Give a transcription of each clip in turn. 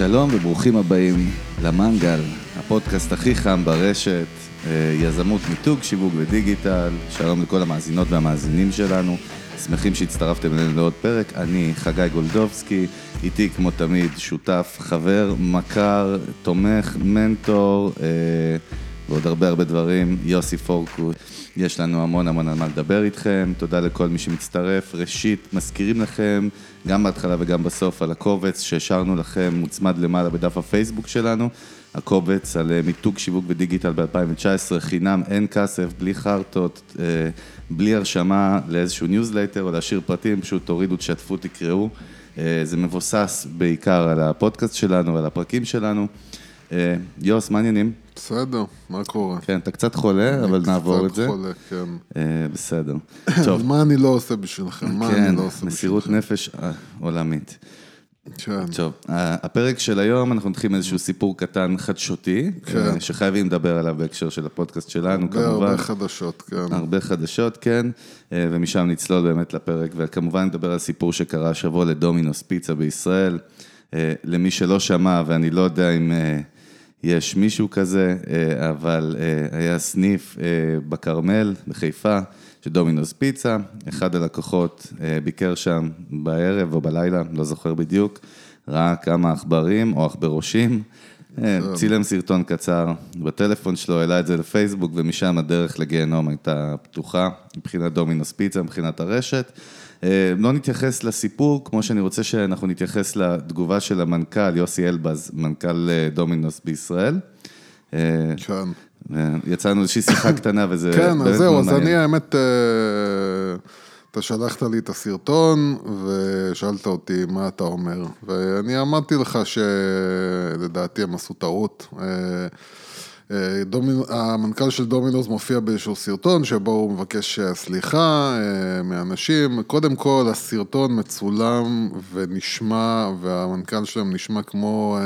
שלום וברוכים הבאים למנגל, הפודקאסט הכי חם ברשת, אה, יזמות מיתוג, שיווק ודיגיטל. שלום לכל המאזינות והמאזינים שלנו. שמחים שהצטרפתם אלינו לעוד פרק. אני חגי גולדובסקי, איתי כמו תמיד שותף, חבר, מכר, תומך, מנטור אה, ועוד הרבה הרבה דברים. יוסי פורקוט. יש לנו המון המון על מה לדבר איתכם, תודה לכל מי שמצטרף. ראשית, מזכירים לכם, גם בהתחלה וגם בסוף, על הקובץ שהשארנו לכם, מוצמד למעלה בדף הפייסבוק שלנו. הקובץ על אה, מיתוג שיווק ודיגיטל ב-2019, חינם, אין כסף, בלי חרטות, אה, בלי הרשמה לאיזשהו ניוזלייטר או להשאיר פרטים, פשוט תורידו, תשתפו, תקראו. אה, זה מבוסס בעיקר על הפודקאסט שלנו ועל הפרקים שלנו. יוס, מה העניינים? בסדר, מה קורה? כן, אתה קצת חולה, אבל נעבור את זה. קצת חולה, כן. בסדר. טוב. מה אני לא עושה בשבילכם? מה כן, אני לא עושה מסירות נפש עולמית. כן. טוב, הפרק של היום, אנחנו נתחיל עם איזשהו סיפור קטן חדשותי, כן. שחייבים לדבר עליו בהקשר של הפודקאסט שלנו, הרבה, כמובן. הרבה חדשות, כן. הרבה חדשות, כן, ומשם נצלול באמת לפרק, וכמובן נדבר על סיפור שקרה השבוע לדומינוס פיצה בישראל. למי שלא שמע, ואני לא יודע אם יש מישהו כזה, אבל היה סניף בכרמל, בחיפה. של דומינוס פיצה, אחד הלקוחות ביקר שם בערב או בלילה, לא זוכר בדיוק, ראה כמה עכברים או עכברושים, צילם סרטון קצר בטלפון שלו, העלה את זה לפייסבוק ומשם הדרך לגיהנום הייתה פתוחה מבחינת דומינוס פיצה, מבחינת הרשת. לא נתייחס לסיפור, כמו שאני רוצה שאנחנו נתייחס לתגובה של המנכ"ל יוסי אלבז, מנכ"ל דומינוס בישראל. כן. יצאנו איזושהי שיחה קטנה וזה כן, באמת אז זהו, אז. אני האמת, אה, אתה שלחת לי את הסרטון ושאלת אותי מה אתה אומר, ואני אמרתי לך שלדעתי הם עשו טעות. אה, אה, המנכ"ל של דומינוס מופיע באיזשהו סרטון שבו הוא מבקש סליחה מאנשים. קודם כל, הסרטון מצולם ונשמע, והמנכ"ל שלהם נשמע כמו...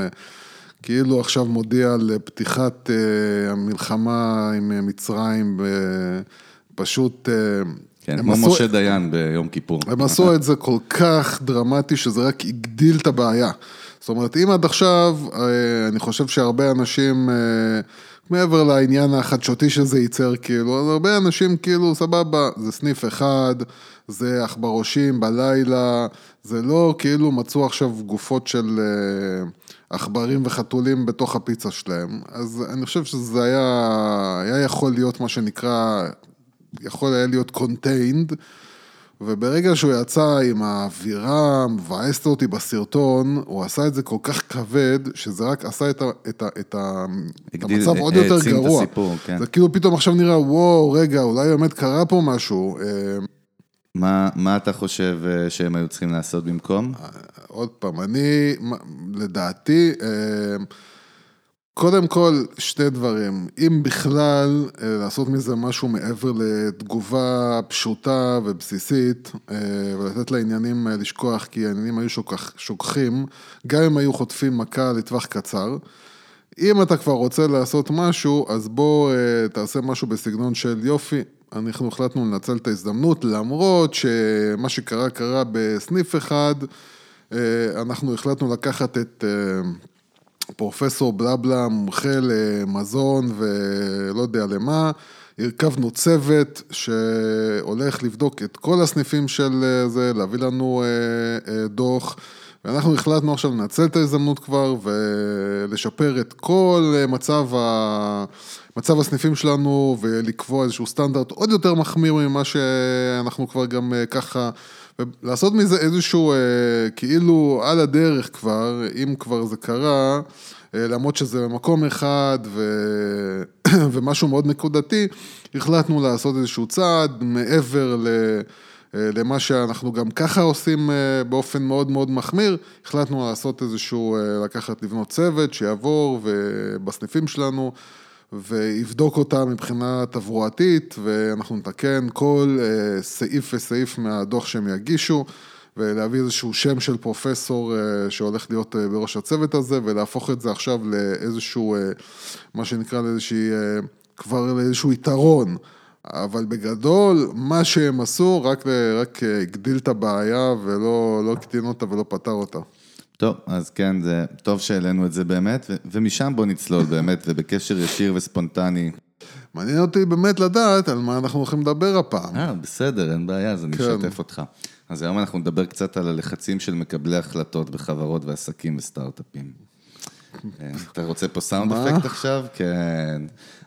כאילו עכשיו מודיע על פתיחת המלחמה עם מצרים, פשוט... כן, כמו עשו... משה דיין ביום כיפור. הם עשו את זה כל כך דרמטי, שזה רק הגדיל את הבעיה. זאת אומרת, אם עד עכשיו, אני חושב שהרבה אנשים, מעבר לעניין החדשותי שזה ייצר, כאילו, אז הרבה אנשים כאילו, סבבה, זה סניף אחד, זה עכברושים בלילה, זה לא כאילו מצאו עכשיו גופות של עכברים וחתולים בתוך הפיצה שלהם. אז אני חושב שזה היה, היה יכול להיות מה שנקרא, יכול היה להיות contained, וברגע שהוא יצא עם האווירה, מבאסת אותי בסרטון, הוא עשה את זה כל כך כבד, שזה רק עשה את, ה, את, ה, את, ה, הגדיל, את המצב עוד יותר גרוע. את הסיפור, כן. זה כאילו פתאום עכשיו נראה, וואו, רגע, אולי באמת קרה פה משהו. מה, מה אתה חושב שהם היו צריכים לעשות במקום? עוד פעם, אני, לדעתי, קודם כל, שני דברים. אם בכלל, לעשות מזה משהו מעבר לתגובה פשוטה ובסיסית, ולתת לעניינים לשכוח, כי העניינים היו שוכח, שוכחים, גם אם היו חוטפים מכה לטווח קצר. אם אתה כבר רוצה לעשות משהו, אז בוא תעשה משהו בסגנון של יופי. אנחנו החלטנו לנצל את ההזדמנות, למרות שמה שקרה קרה בסניף אחד, אנחנו החלטנו לקחת את פרופסור בלבלה, מומחה למזון ולא יודע למה, הרכבנו צוות שהולך לבדוק את כל הסניפים של זה, להביא לנו דוח, ואנחנו החלטנו עכשיו לנצל את ההזדמנות כבר ולשפר את כל מצב ה... מצב הסניפים שלנו ולקבוע איזשהו סטנדרט עוד יותר מחמיר ממה שאנחנו כבר גם ככה, ולעשות מזה איזשהו כאילו על הדרך כבר, אם כבר זה קרה, למרות שזה במקום אחד ו... ומשהו מאוד נקודתי, החלטנו לעשות איזשהו צעד מעבר ל... למה שאנחנו גם ככה עושים באופן מאוד מאוד מחמיר, החלטנו לעשות איזשהו, לקחת לבנות צוות שיעבור ובסניפים שלנו ויבדוק אותה מבחינה תברואתית, ואנחנו נתקן כל סעיף וסעיף מהדוח שהם יגישו, ולהביא איזשהו שם של פרופסור שהולך להיות בראש הצוות הזה, ולהפוך את זה עכשיו לאיזשהו, מה שנקרא לאיזושהי, כבר לאיזשהו יתרון. אבל בגדול, מה שהם עשו, רק, רק הגדיל את הבעיה ולא לא הקטין אותה ולא פתר אותה. טוב, אז כן, זה טוב שהעלינו את זה באמת, ו- ומשם בוא נצלול באמת, ובקשר ישיר וספונטני. מעניין אותי באמת לדעת על מה אנחנו הולכים לדבר הפעם. אה, בסדר, אין בעיה, אז אני כן. אשתף אותך. אז היום אנחנו נדבר קצת על הלחצים של מקבלי החלטות בחברות ועסקים וסטארט-אפים. אה, אתה רוצה פה סאונד? אפקט עכשיו? כן.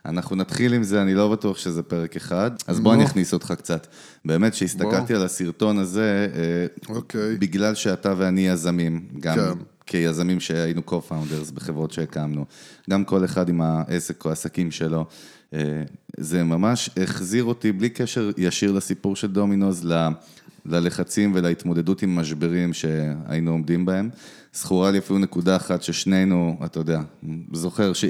אנחנו נתחיל עם זה, אני לא בטוח שזה פרק אחד, אז בוא. אני אכניס אותך קצת. באמת, כשהסתכלתי על הסרטון הזה, אה, אוקיי. בגלל שאתה ואני יזמים, גם כן. כיזמים שהיינו co-founders בחברות שהקמנו, גם כל אחד עם העסק או העסקים שלו, אה, זה ממש החזיר אותי בלי קשר ישיר לסיפור של דומינוז, ללחצים ולהתמודדות עם משברים שהיינו עומדים בהם. זכורה לי אפילו נקודה אחת ששנינו, אתה יודע, זוכר, ש...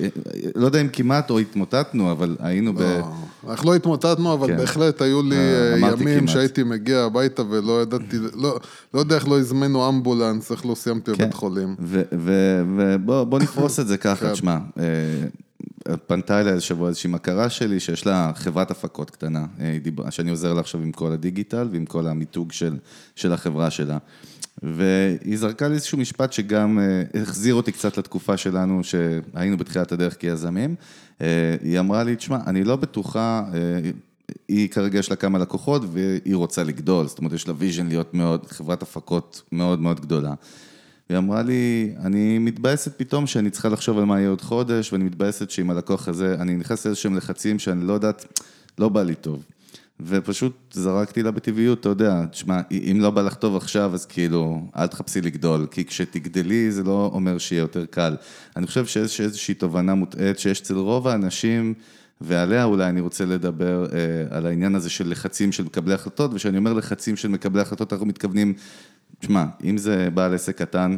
לא יודע אם כמעט או התמוטטנו, אבל היינו ב... לא, אנחנו לא התמוטטנו, אבל כן. בהחלט היו לי אה, אה, ימים כמעט. שהייתי מגיע הביתה ולא ידעתי, לא לא יודע איך לא הזמנו אמבולנס, איך לא סיימתי כן. בבית חולים. ובוא בוא נפרוס את זה ככה, כן. תשמע, אה, פנתה אליי השבוע איזושהי מכרה שלי, שיש לה חברת הפקות קטנה, שאני עוזר לה עכשיו עם כל הדיגיטל ועם כל המיתוג של, של החברה שלה. והיא זרקה לי איזשהו משפט שגם אה, החזיר אותי קצת לתקופה שלנו, שהיינו בתחילת הדרך כיזמים. אה, היא אמרה לי, תשמע, אני לא בטוחה, אה, היא כרגע יש לה כמה לקוחות והיא רוצה לגדול, זאת אומרת, יש לה vision להיות מאוד, חברת הפקות מאוד מאוד גדולה. היא אמרה לי, אני מתבאסת פתאום שאני צריכה לחשוב על מה יהיה עוד חודש, ואני מתבאסת שעם הלקוח הזה, אני נכנס לאיזשהם לחצים שאני לא יודעת, לא בא לי טוב. ופשוט זרקתי לה בטבעיות, אתה יודע, תשמע, אם לא בא לך טוב עכשיו, אז כאילו, אל תחפשי לגדול, כי כשתגדלי זה לא אומר שיהיה יותר קל. אני חושב שיש איזושהי תובנה מוטעית שיש אצל רוב האנשים, ועליה אולי אני רוצה לדבר אה, על העניין הזה של לחצים של מקבלי החלטות, וכשאני אומר לחצים של מקבלי החלטות, אנחנו מתכוונים, תשמע, אם זה בעל עסק קטן,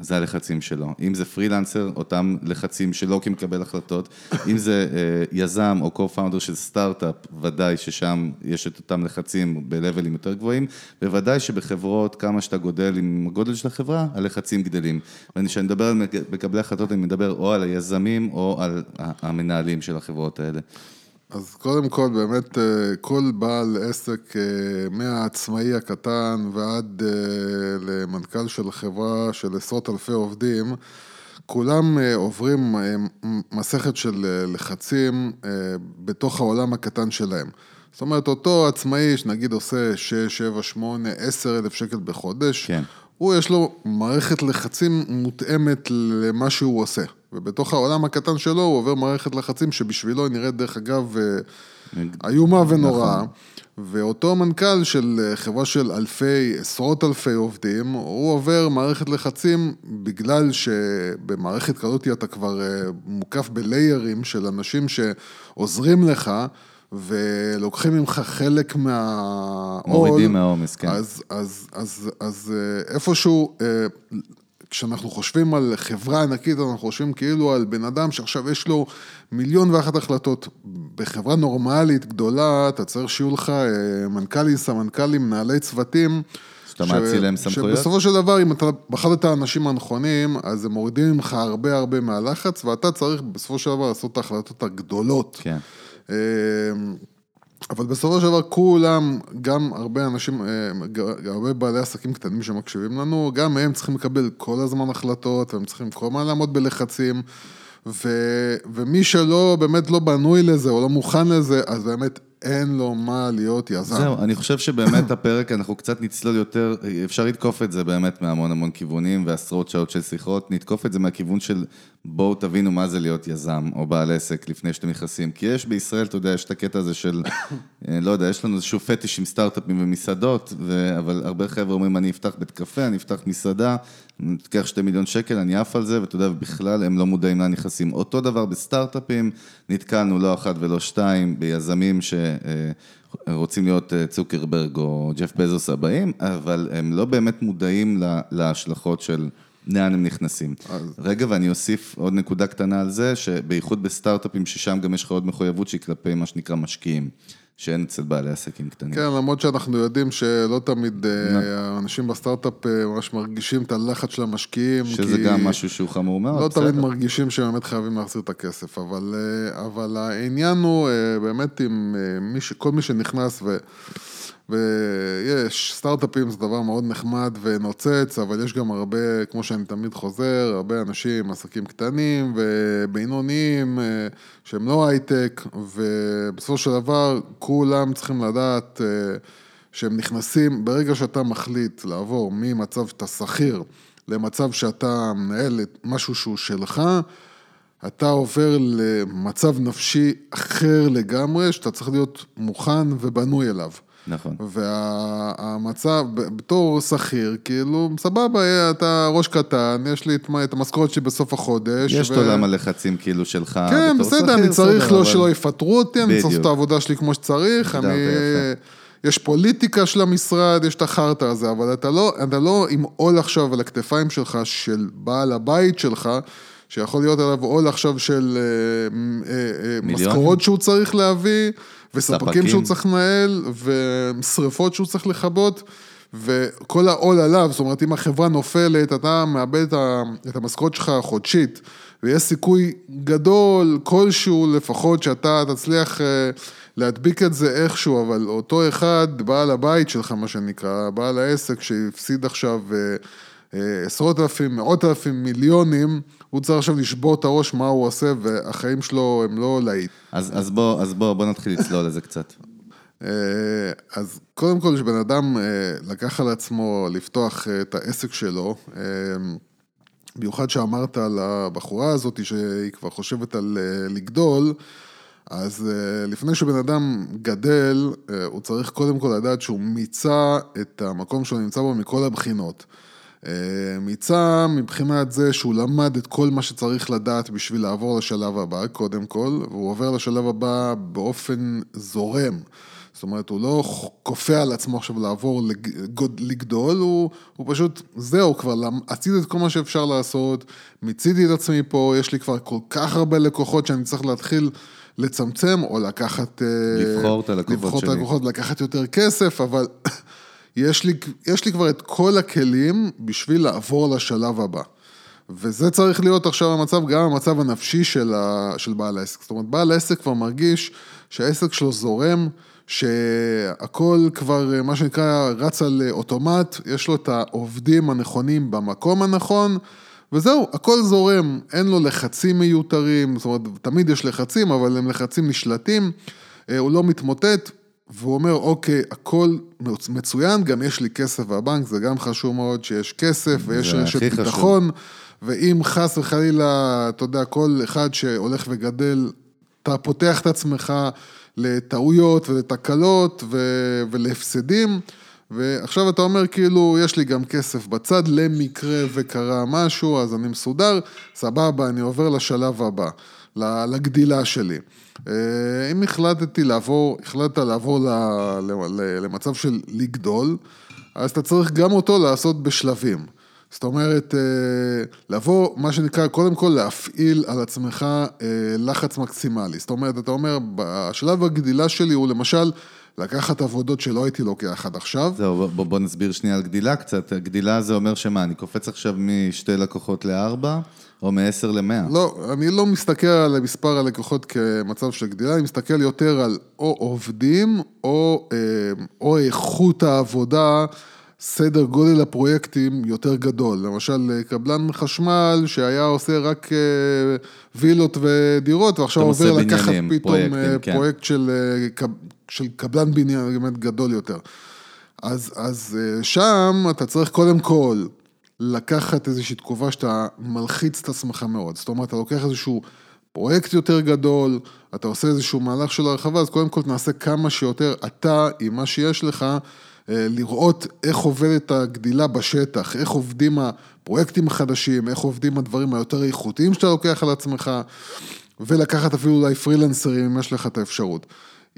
זה הלחצים שלו. אם זה פרילנסר, אותם לחצים שלו כמקבל החלטות. אם זה אה, יזם או co-founder של סטארט-אפ, ודאי ששם יש את אותם לחצים ב-levelים יותר גבוהים. בוודאי שבחברות, כמה שאתה גודל עם הגודל של החברה, הלחצים גדלים. וכשאני מדבר על מק- מקבלי החלטות, אני מדבר או על היזמים או על המנהלים של החברות האלה. אז קודם כל, באמת, אה, כל בעל עסק, אה, מהעצמאי הקטן ועד אה, למנכ"ל של חברה של עשרות אלפי עובדים, כולם עוברים מסכת של לחצים בתוך העולם הקטן שלהם. זאת אומרת, אותו עצמאי שנגיד עושה 6, 7, 8, 10 אלף שקל בחודש, כן. הוא יש לו מערכת לחצים מותאמת למה שהוא עושה. ובתוך העולם הקטן שלו הוא עובר מערכת לחצים שבשבילו היא נראית דרך אגב אה, איומה ונוראה. נכון. ואותו מנכ"ל של אה, חברה של אלפי, עשרות אלפי עובדים, הוא עובר מערכת לחצים בגלל שבמערכת כזאת אתה כבר אה, מוקף בליירים של אנשים שעוזרים לך ולוקחים ממך חלק מהעול. מורידים מהעומס, כן. אז, אז, אז, אז אה, איפשהו, אה, כשאנחנו חושבים על חברה ענקית, אנחנו חושבים כאילו על בן אדם שעכשיו יש לו מיליון ואחת החלטות. בחברה נורמלית, גדולה, אתה צריך שיהיו לך אה, מנכ"לים, סמנכ"לים, מנהלי צוותים. שאתה מאציל להם סמכויות? שבסופו של דבר, אם אתה בחרת את האנשים הנכונים, אז הם מורידים ממך הרבה הרבה מהלחץ, ואתה צריך בסופו של דבר לעשות את ההחלטות הגדולות. כן. אה, אבל בסופו של דבר כולם, גם הרבה אנשים, אה, הרבה בעלי עסקים קטנים שמקשיבים לנו, גם הם צריכים לקבל כל הזמן החלטות, והם צריכים כל הזמן לעמוד בלחצים, ו, ומי שלא, באמת לא בנוי לזה, או לא מוכן לזה, אז באמת אין לו מה להיות יזם. זהו, אני חושב שבאמת הפרק, אנחנו קצת נצלול יותר, אפשר לתקוף את זה באמת מהמון המון כיוונים ועשרות שעות של שיחות, נתקוף את זה מהכיוון של בואו תבינו מה זה להיות יזם או בעל עסק לפני שאתם נכנסים, כי יש בישראל, אתה יודע, יש את הקטע הזה של, אה, לא יודע, יש לנו איזשהו פטיש עם סטארט-אפים ומסעדות, ו... אבל הרבה חבר'ה אומרים, אני אפתח בית קפה, אני אפתח מסעדה, אני תיקח שתי מיליון שקל, אני עף על זה, ואתה יודע, בכלל הם לא מודעים לאן נכנסים. אותו דבר בסטארט-אפים, נתקלנו לא אחת ולא שתיים ביזמים ש... אה, רוצים להיות אה, צוקרברג או ג'ף בזוס הבאים, אבל הם לא באמת מודעים לה- להשלכות של לאן הם נכנסים. רגע, ואני אוסיף עוד נקודה קטנה על זה, שבייחוד בסטארט-אפים, ששם גם יש לך עוד מחויבות שהיא כלפי מה שנקרא משקיעים, שאין אצל בעלי עסקים קטנים. כן, למרות שאנחנו יודעים שלא תמיד אה, האנשים בסטארט-אפ אה, ממש מרגישים את הלחץ של המשקיעים. שזה גם משהו שהוא חמור מאוד, לא בסדר. תמיד מרגישים שהם באמת חייבים להחזיר את הכסף, אבל, אה, אבל העניין הוא באמת עם מי ש, כל מי שנכנס ו, ויש, סטארט-אפים זה דבר מאוד נחמד ונוצץ, אבל יש גם הרבה, כמו שאני תמיד חוזר, הרבה אנשים, עסקים קטנים ובינוניים, אה, שהם לא הייטק, ובסופו של דבר כולם צריכים לדעת אה, שהם נכנסים, ברגע שאתה מחליט לעבור ממצב שאתה שכיר למצב שאתה מנהל משהו שהוא שלך, אתה עובר למצב נפשי אחר לגמרי, שאתה צריך להיות מוכן ובנוי אליו. נכון. והמצב, בתור שכיר, כאילו, סבבה, אתה ראש קטן, יש לי את המשכורת שלי בסוף החודש. יש את עולם הלחצים כאילו שלך. כן, בסדר, אני צריך לא שלא יפטרו אותי, אני צריך את העבודה שלי כמו שצריך, אני... יש פוליטיקה של המשרד, יש את החרטא הזה, אבל אתה לא, אתה לא עם עול עכשיו על הכתפיים שלך, של בעל הבית שלך, שיכול להיות עליו עול עכשיו של אה, אה, אה, משכורות שהוא צריך להביא, וספקים שהוא צריך לנהל, ושרפות שהוא צריך לכבות, וכל העול עליו, זאת אומרת, אם החברה נופלת, אתה מאבד את המשכורת שלך החודשית, ויש סיכוי גדול כלשהו לפחות שאתה תצליח להדביק את זה איכשהו, אבל אותו אחד, בעל הבית שלך, מה שנקרא, בעל העסק שהפסיד עכשיו עשרות אלפים, מאות אלפים, מיליונים, הוא צריך עכשיו לשבור את הראש מה הוא עושה, והחיים שלו הם לא להיט. אז, אז בוא, אז בוא, בוא נתחיל לצלול לזה קצת. אה, אז קודם כל, כשבן אדם אה, לקח על עצמו לפתוח אה, את העסק שלו, במיוחד שאמרת על הבחורה הזאת שהיא כבר חושבת על לגדול, אז לפני שבן אדם גדל, הוא צריך קודם כל לדעת שהוא מיצה את המקום שהוא נמצא בו מכל הבחינות. אה, מיצה מבחינת זה שהוא למד את כל מה שצריך לדעת בשביל לעבור לשלב הבא, קודם כל, והוא עובר לשלב הבא באופן זורם. זאת אומרת, הוא לא כופה על עצמו עכשיו לעבור לגדול, הוא, הוא פשוט, זהו, כבר עשיתי את כל מה שאפשר לעשות, מיציתי את עצמי פה, יש לי כבר כל כך הרבה לקוחות שאני צריך להתחיל לצמצם, או לקחת... אה, לבחור את הלקוחות לבחור שלי. לבחור את הלקוחות, לקחת יותר כסף, אבל יש לי, יש לי כבר את כל הכלים בשביל לעבור לשלב הבא. וזה צריך להיות עכשיו המצב, גם המצב הנפשי של, ה, של בעל העסק. זאת אומרת, בעל העסק כבר מרגיש שהעסק שלו זורם, שהכל כבר, מה שנקרא, רץ על אוטומט, יש לו את העובדים הנכונים במקום הנכון, וזהו, הכל זורם, אין לו לחצים מיותרים, זאת אומרת, תמיד יש לחצים, אבל הם לחצים נשלטים, אה, הוא לא מתמוטט, והוא אומר, אוקיי, הכל מצוין, גם יש לי כסף בבנק, זה גם חשוב מאוד שיש כסף ויש רשת ביטחון, ואם חס וחלילה, אתה יודע, כל אחד שהולך וגדל, אתה פותח את עצמך לטעויות ולתקלות ו- ולהפסדים, ועכשיו אתה אומר, כאילו, יש לי גם כסף בצד למקרה וקרה משהו, אז אני מסודר, סבבה, אני עובר לשלב הבא, לגדילה שלי. אה, אם החלטתי לעבור, החלטת לעבור למצב של לגדול, אז אתה צריך גם אותו לעשות בשלבים. זאת אומרת, אה, לבוא, מה שנקרא, קודם כל להפעיל על עצמך אה, לחץ מקסימלי. זאת אומרת, אתה אומר, בשלב הגדילה שלי הוא למשל לקחת עבודות שלא הייתי לוקח עד עכשיו. זהו, בוא, בוא נסביר שנייה על גדילה קצת. גדילה זה אומר שמה, אני קופץ עכשיו משתי לקוחות לארבע? או מ-10 ל-100. לא, אני לא מסתכל על מספר הלקוחות כמצב של גדילה, אני מסתכל יותר על או עובדים, או, אה, או איכות העבודה, סדר גודל הפרויקטים יותר גדול. למשל, קבלן חשמל שהיה עושה רק אה, וילות ודירות, ועכשיו עובר לקחת פתאום פרויקט כן. פרויקט של, של קבלן בניין באמת גדול יותר. אז, אז שם אתה צריך קודם כל לקחת איזושהי תקופה שאתה מלחיץ את עצמך מאוד. זאת אומרת, אתה לוקח איזשהו פרויקט יותר גדול, אתה עושה איזשהו מהלך של הרחבה, אז קודם כל תנסה כמה שיותר אתה, עם מה שיש לך, אה, לראות איך עובדת הגדילה בשטח, איך עובדים הפרויקטים החדשים, איך עובדים הדברים היותר איכותיים שאתה לוקח על עצמך, ולקחת אפילו אולי פרילנסרים אם יש לך את האפשרות.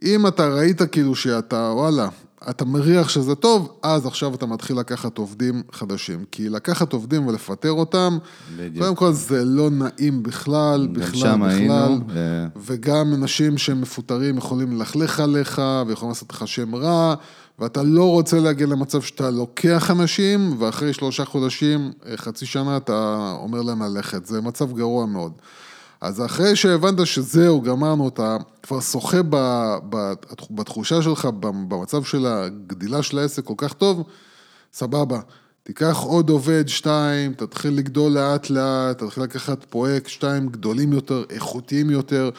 אם אתה ראית כאילו שאתה, וואלה, אתה מריח שזה טוב, אז עכשיו אתה מתחיל לקחת עובדים חדשים. כי לקחת עובדים ולפטר אותם, בדיוק. קודם כל זה לא נעים בכלל, בכלל, בכלל. היינו. וגם אנשים שמפוטרים יכולים ללכלך עליך, ויכולים לעשות לך שם רע, ואתה לא רוצה להגיע למצב שאתה לוקח אנשים, ואחרי שלושה חודשים, חצי שנה, אתה אומר להם ללכת. זה מצב גרוע מאוד. אז אחרי שהבנת שזהו, גמרנו, אתה כבר שוחה בתחושה שלך, במצב של הגדילה של העסק כל כך טוב, סבבה. תיקח עוד עובד, שתיים, תתחיל לגדול לאט לאט, תתחיל לקחת פרויקט, שתיים, גדולים יותר, איכותיים יותר.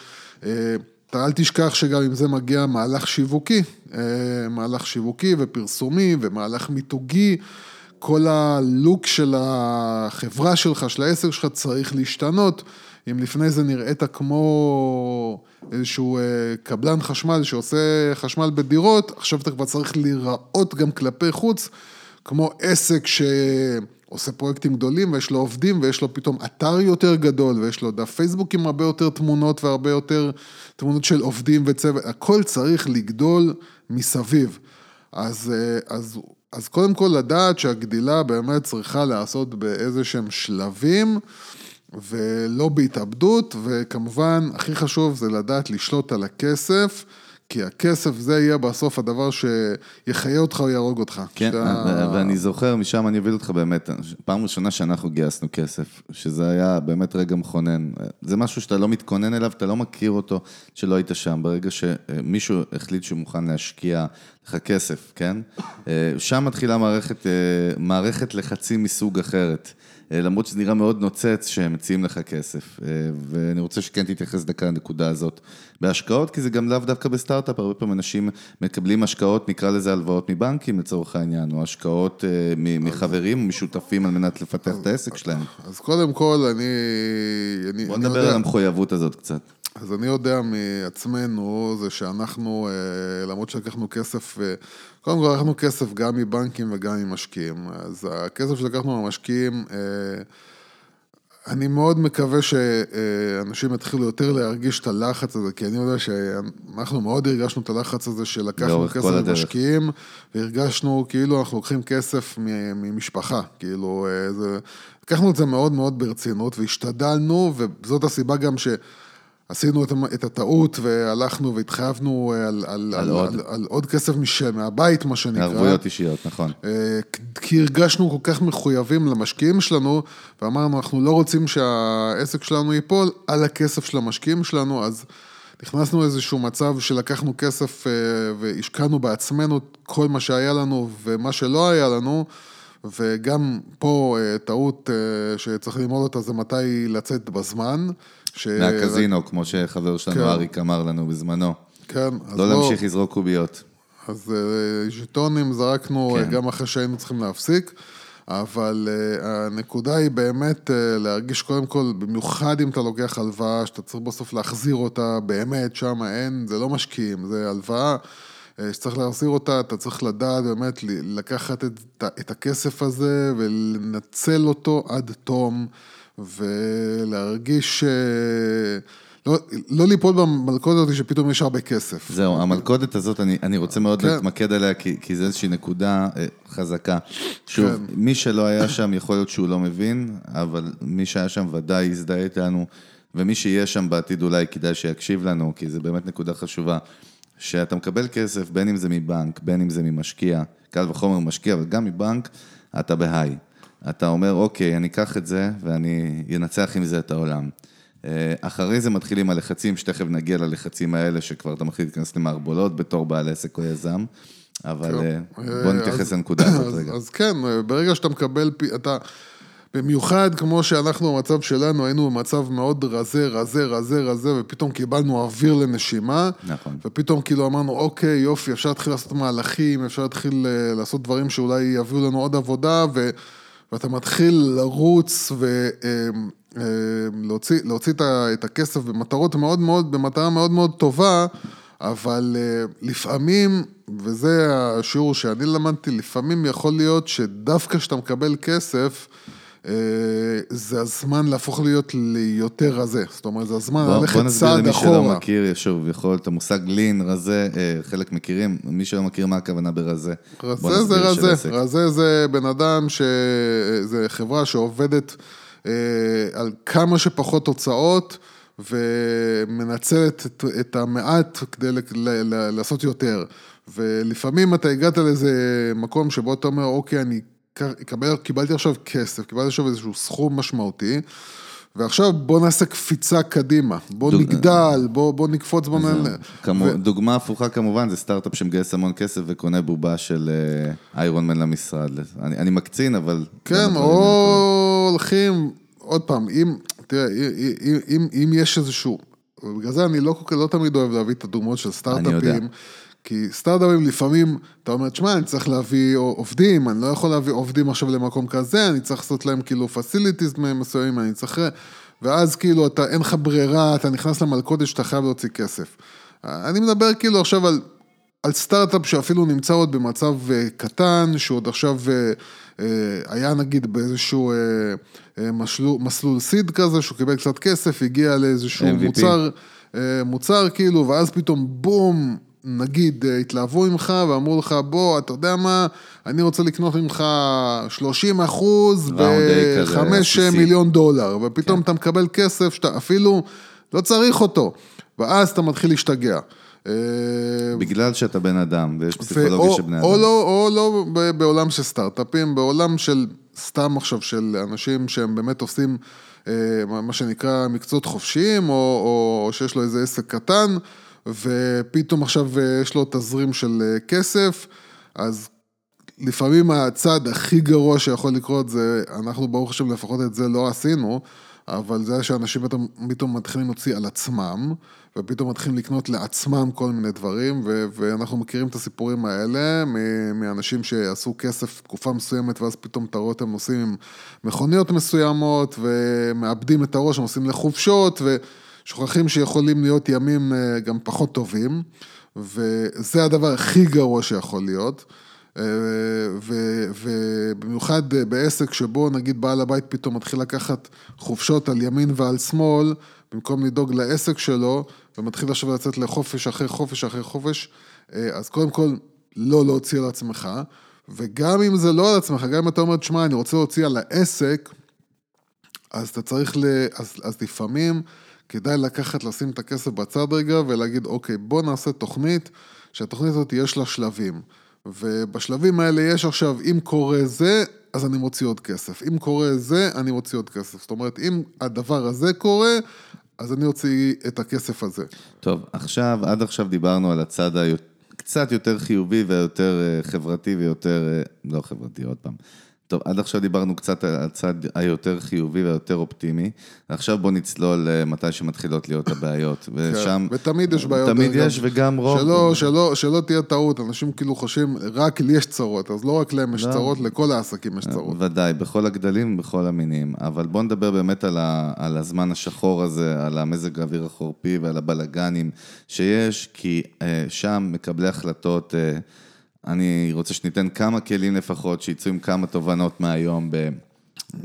אה, אתה אל תשכח שגם אם זה מגיע מהלך שיווקי, אה, מהלך שיווקי ופרסומי ומהלך מיתוגי, כל הלוק של החברה שלך, של העסק שלך, צריך להשתנות. אם לפני זה נראית כמו איזשהו אה, קבלן חשמל שעושה חשמל בדירות, עכשיו אתה כבר צריך להיראות גם כלפי חוץ, כמו עסק שעושה פרויקטים גדולים ויש לו עובדים ויש לו פתאום אתר יותר גדול ויש לו דף פייסבוק עם הרבה יותר תמונות והרבה יותר תמונות של עובדים וצוות, הכל צריך לגדול מסביב. אז, אה, אז, אז קודם כל לדעת שהגדילה באמת צריכה להיעשות באיזה שהם שלבים. ולא בהתאבדות, וכמובן, הכי חשוב זה לדעת לשלוט על הכסף, כי הכסף זה יהיה בסוף הדבר שיחיה אותך או יהרוג אותך. כן, שאתה... ואני זוכר, משם אני אביא אותך באמת, פעם ראשונה שאנחנו גייסנו כסף, שזה היה באמת רגע מכונן. זה משהו שאתה לא מתכונן אליו, אתה לא מכיר אותו, שלא היית שם. ברגע שמישהו החליט שהוא מוכן להשקיע לך כסף, כן? שם מתחילה מערכת, מערכת לחצים מסוג אחרת. אה, למרות שזה נראה מאוד נוצץ שהם מציעים לך כסף. אה, ואני רוצה שכן תתייחס דקה לנקודה הזאת. בהשקעות, כי זה גם לאו דווקא בסטארט-אפ, הרבה פעמים אנשים מקבלים השקעות, נקרא לזה הלוואות מבנקים לצורך העניין, או השקעות אה, מחברים, משותפים על מנת לפתח את העסק שלהם. אז קודם כל, אני... אני בוא נדבר על המחויבות הזאת קצת. אז אני יודע מעצמנו, זה שאנחנו, למרות שלקחנו כסף, קודם כל לקחנו כסף גם מבנקים וגם ממשקיעים. אז הכסף שלקחנו ממשקיעים, אני מאוד מקווה שאנשים יתחילו יותר להרגיש את הלחץ הזה, כי אני יודע שאנחנו מאוד הרגשנו את הלחץ הזה שלקחנו כסף ממשקיעים, והרגשנו כאילו אנחנו לוקחים כסף ממשפחה, כאילו, זה... לקחנו את זה מאוד מאוד ברצינות והשתדלנו, וזאת הסיבה גם ש... עשינו את, את הטעות והלכנו והתחייבנו על, על, על, עוד. על, על עוד כסף משל, מהבית, מה שנקרא. ערבויות אישיות, נכון. אה, כי הרגשנו כל כך מחויבים למשקיעים שלנו, ואמרנו, אנחנו לא רוצים שהעסק שלנו ייפול על הכסף של המשקיעים שלנו, אז נכנסנו לאיזשהו מצב שלקחנו כסף אה, והשקענו בעצמנו כל מה שהיה לנו ומה שלא היה לנו. וגם פה אה, טעות שצריך ללמוד אותה זה מתי לצאת בזמן. ש... מהקזינו, כמו שחבר שלנו כן. אריק אמר לנו בזמנו. כן. לא להמשיך לזרוק קוביות. אז אה, ז'יטונים זרקנו כן. גם אחרי שהיינו צריכים להפסיק, אבל אה, הנקודה היא באמת אה, להרגיש קודם כל, במיוחד אם אתה לוקח הלוואה, שאתה צריך בסוף להחזיר אותה, באמת, שם אין, זה לא משקיעים, זה הלוואה. שצריך להחזיר אותה, אתה צריך לדעת באמת לקחת את, את הכסף הזה ולנצל אותו עד תום. ולהרגיש, לא, לא ליפול במלכודת הזאת שפתאום יש הרבה כסף. זהו, המלכודת הזאת, אני, אני רוצה מאוד כן. להתמקד עליה, כי, כי זו איזושהי נקודה אה, חזקה. שוב, כן. מי שלא היה שם, יכול להיות שהוא לא מבין, אבל מי שהיה שם ודאי יזדהה איתנו, ומי שיהיה שם בעתיד אולי כדאי שיקשיב לנו, כי זו באמת נקודה חשובה. שאתה מקבל כסף, בין אם זה מבנק, בין אם זה ממשקיע, קל וחומר משקיע, אבל גם מבנק, אתה בהיי. אתה אומר, אוקיי, אני אקח את זה ואני אנצח עם זה את העולם. אה, אחרי זה מתחילים הלחצים, שתכף נגיע ללחצים האלה, שכבר אתה מתחיל להיכנס למערבולות בתור בעל עסק או יזם, אבל כן. בוא נתייחס לנקודה הזאת רגע. אז כן, ברגע שאתה מקבל, אתה... במיוחד כמו שאנחנו במצב שלנו, היינו במצב מאוד רזה, רזה, רזה, רזה, ופתאום קיבלנו אוויר לנשימה. נכון. ופתאום כאילו אמרנו, אוקיי, יופי, אפשר להתחיל לעשות מהלכים, אפשר להתחיל לעשות דברים שאולי יביאו לנו עוד עבודה, ו... ואתה מתחיל לרוץ ולהוציא אמ, אמ, את הכסף במטרות מאוד מאוד, במטרה מאוד מאוד טובה, אבל אה, לפעמים, וזה השיעור שאני למדתי, לפעמים יכול להיות שדווקא כשאתה מקבל כסף, זה הזמן להפוך להיות ליותר רזה, זאת אומרת, זה הזמן ללכת צעד אחורה. בוא נסביר למי שלא מכיר, שוב, יכול את המושג לין, רזה, אה, חלק מכירים, מי שלא מכיר מה הכוונה ברזה. רזה זה רזה, רזה זה בן אדם, ש... זה חברה שעובדת אה, על כמה שפחות תוצאות. ומנצלת את, את המעט כדי ל, ל, ל, לעשות יותר. ולפעמים אתה הגעת לאיזה מקום שבו אתה אומר, אוקיי, אני קיבלתי עכשיו כסף, קיבלתי עכשיו איזשהו סכום משמעותי, ועכשיו בוא נעשה קפיצה קדימה, בוא דוג- נגדל, בוא, בוא נקפוץ, בוא נעלה. כמו, דוגמה הפוכה כמובן, זה סטארט-אפ שמגייס המון כסף וקונה בובה של אה, איירון מן למשרד. אני, אני מקצין, אבל... כן, או הולכים, עוד פעם, אם, תראה, אם, אם, אם יש איזשהו, בגלל זה אני לא, לא תמיד אוהב להביא את הדוגמאות של יודע. סטארט-אפים, כי סטארט-אפים לפעמים, אתה אומר, תשמע, אני צריך להביא עובדים, אני לא יכול להביא עובדים עכשיו למקום כזה, אני צריך לעשות להם כאילו פסיליטיז מסוימים, אני צריך... ואז כאילו אתה, אין לך ברירה, אתה נכנס למלכודת שאתה חייב להוציא כסף. אני מדבר כאילו עכשיו על על סטארט-אפ שאפילו נמצא עוד במצב אה, קטן, שעוד עכשיו אה, אה, היה נגיד באיזשהו אה, אה, משלו, מסלול סיד כזה, שהוא קיבל קצת כסף, הגיע לאיזשהו MVP. מוצר, מוצר כאילו, ואז פתאום בום, נגיד אה, התלהבו ממך ואמרו לך, בוא, אתה יודע מה, אני רוצה לקנות ממך 30 אחוז Round A כזה, ב-5 עסיסי. מיליון דולר, ופתאום כן. אתה מקבל כסף שאתה אפילו לא צריך אותו, ואז אתה מתחיל להשתגע. אה, בגלל שאתה בן אדם, ויש פסיכולוגיה של בני או אדם. לא, או לא בעולם של סטארט-אפים, בעולם של סתם עכשיו של אנשים שהם באמת עושים אה, מה מה שנקרא מקצועות חופשיים, או, או, או שיש לו איזה עסק קטן, ופתאום עכשיו אה, יש לו תזרים של אה, כסף, אז לפעמים הצעד הכי גרוע שיכול לקרות זה, אנחנו ברוך השם לפחות את זה לא עשינו, אבל זה שאנשים פתאום, מתחילים להוציא על עצמם, ופתאום מתחילים לקנות לעצמם כל מיני דברים, ו- ואנחנו מכירים את הסיפורים האלה מאנשים שעשו כסף תקופה מסוימת, ואז פתאום אתה רואה אותם עם מכוניות מסוימות, ומאבדים את הראש, הם נוסעים לחופשות, ושוכחים שיכולים להיות ימים אה, גם פחות טובים, וזה הדבר הכי גרוע שיכול להיות. אה, ובמיוחד אה, בעסק שבו נגיד בעל הבית פתאום מתחיל לקחת חופשות על ימין ועל שמאל, במקום לדאוג לעסק שלו, ומתחיל עכשיו לצאת לחופש אחרי חופש אחרי חופש, אז קודם כל, לא להוציא על עצמך, וגם אם זה לא על עצמך, גם אם אתה אומר, תשמע, אני רוצה להוציא על העסק, אז אתה צריך ל... אז, אז לפעמים כדאי לקחת, לשים את הכסף בצד רגע ולהגיד, אוקיי, בוא נעשה תוכנית, שהתוכנית הזאת יש לה שלבים. ובשלבים האלה יש עכשיו, אם קורה זה, אז אני מוציא עוד כסף. אם קורה זה, אני מוציא עוד כסף. זאת אומרת, אם הדבר הזה קורה, אז אני אוציא את הכסף הזה. טוב, עכשיו, עד עכשיו דיברנו על הצד הקצת יותר חיובי ויותר אה, חברתי ויותר, אה, לא חברתי, עוד פעם. טוב, עד עכשיו דיברנו קצת על הצד היותר חיובי והיותר אופטימי. עכשיו בוא נצלול אה, מתי שמתחילות להיות הבעיות. ושם... כן, ותמיד יש בעיות. תמיד יש, וגם רוב... שלא, שלא, שלא תהיה טעות, אנשים כאילו חושבים, רק לי יש צרות, אז לא רק להם יש לא. צרות, לכל העסקים יש צרות. ודאי, בכל הגדלים, בכל המינים. אבל בוא נדבר באמת על, ה, על הזמן השחור הזה, על המזג האוויר החורפי ועל הבלגנים שיש, כי אה, שם מקבלי החלטות, אה, אני רוצה שניתן כמה כלים לפחות, שיצאו עם כמה תובנות מהיום ב...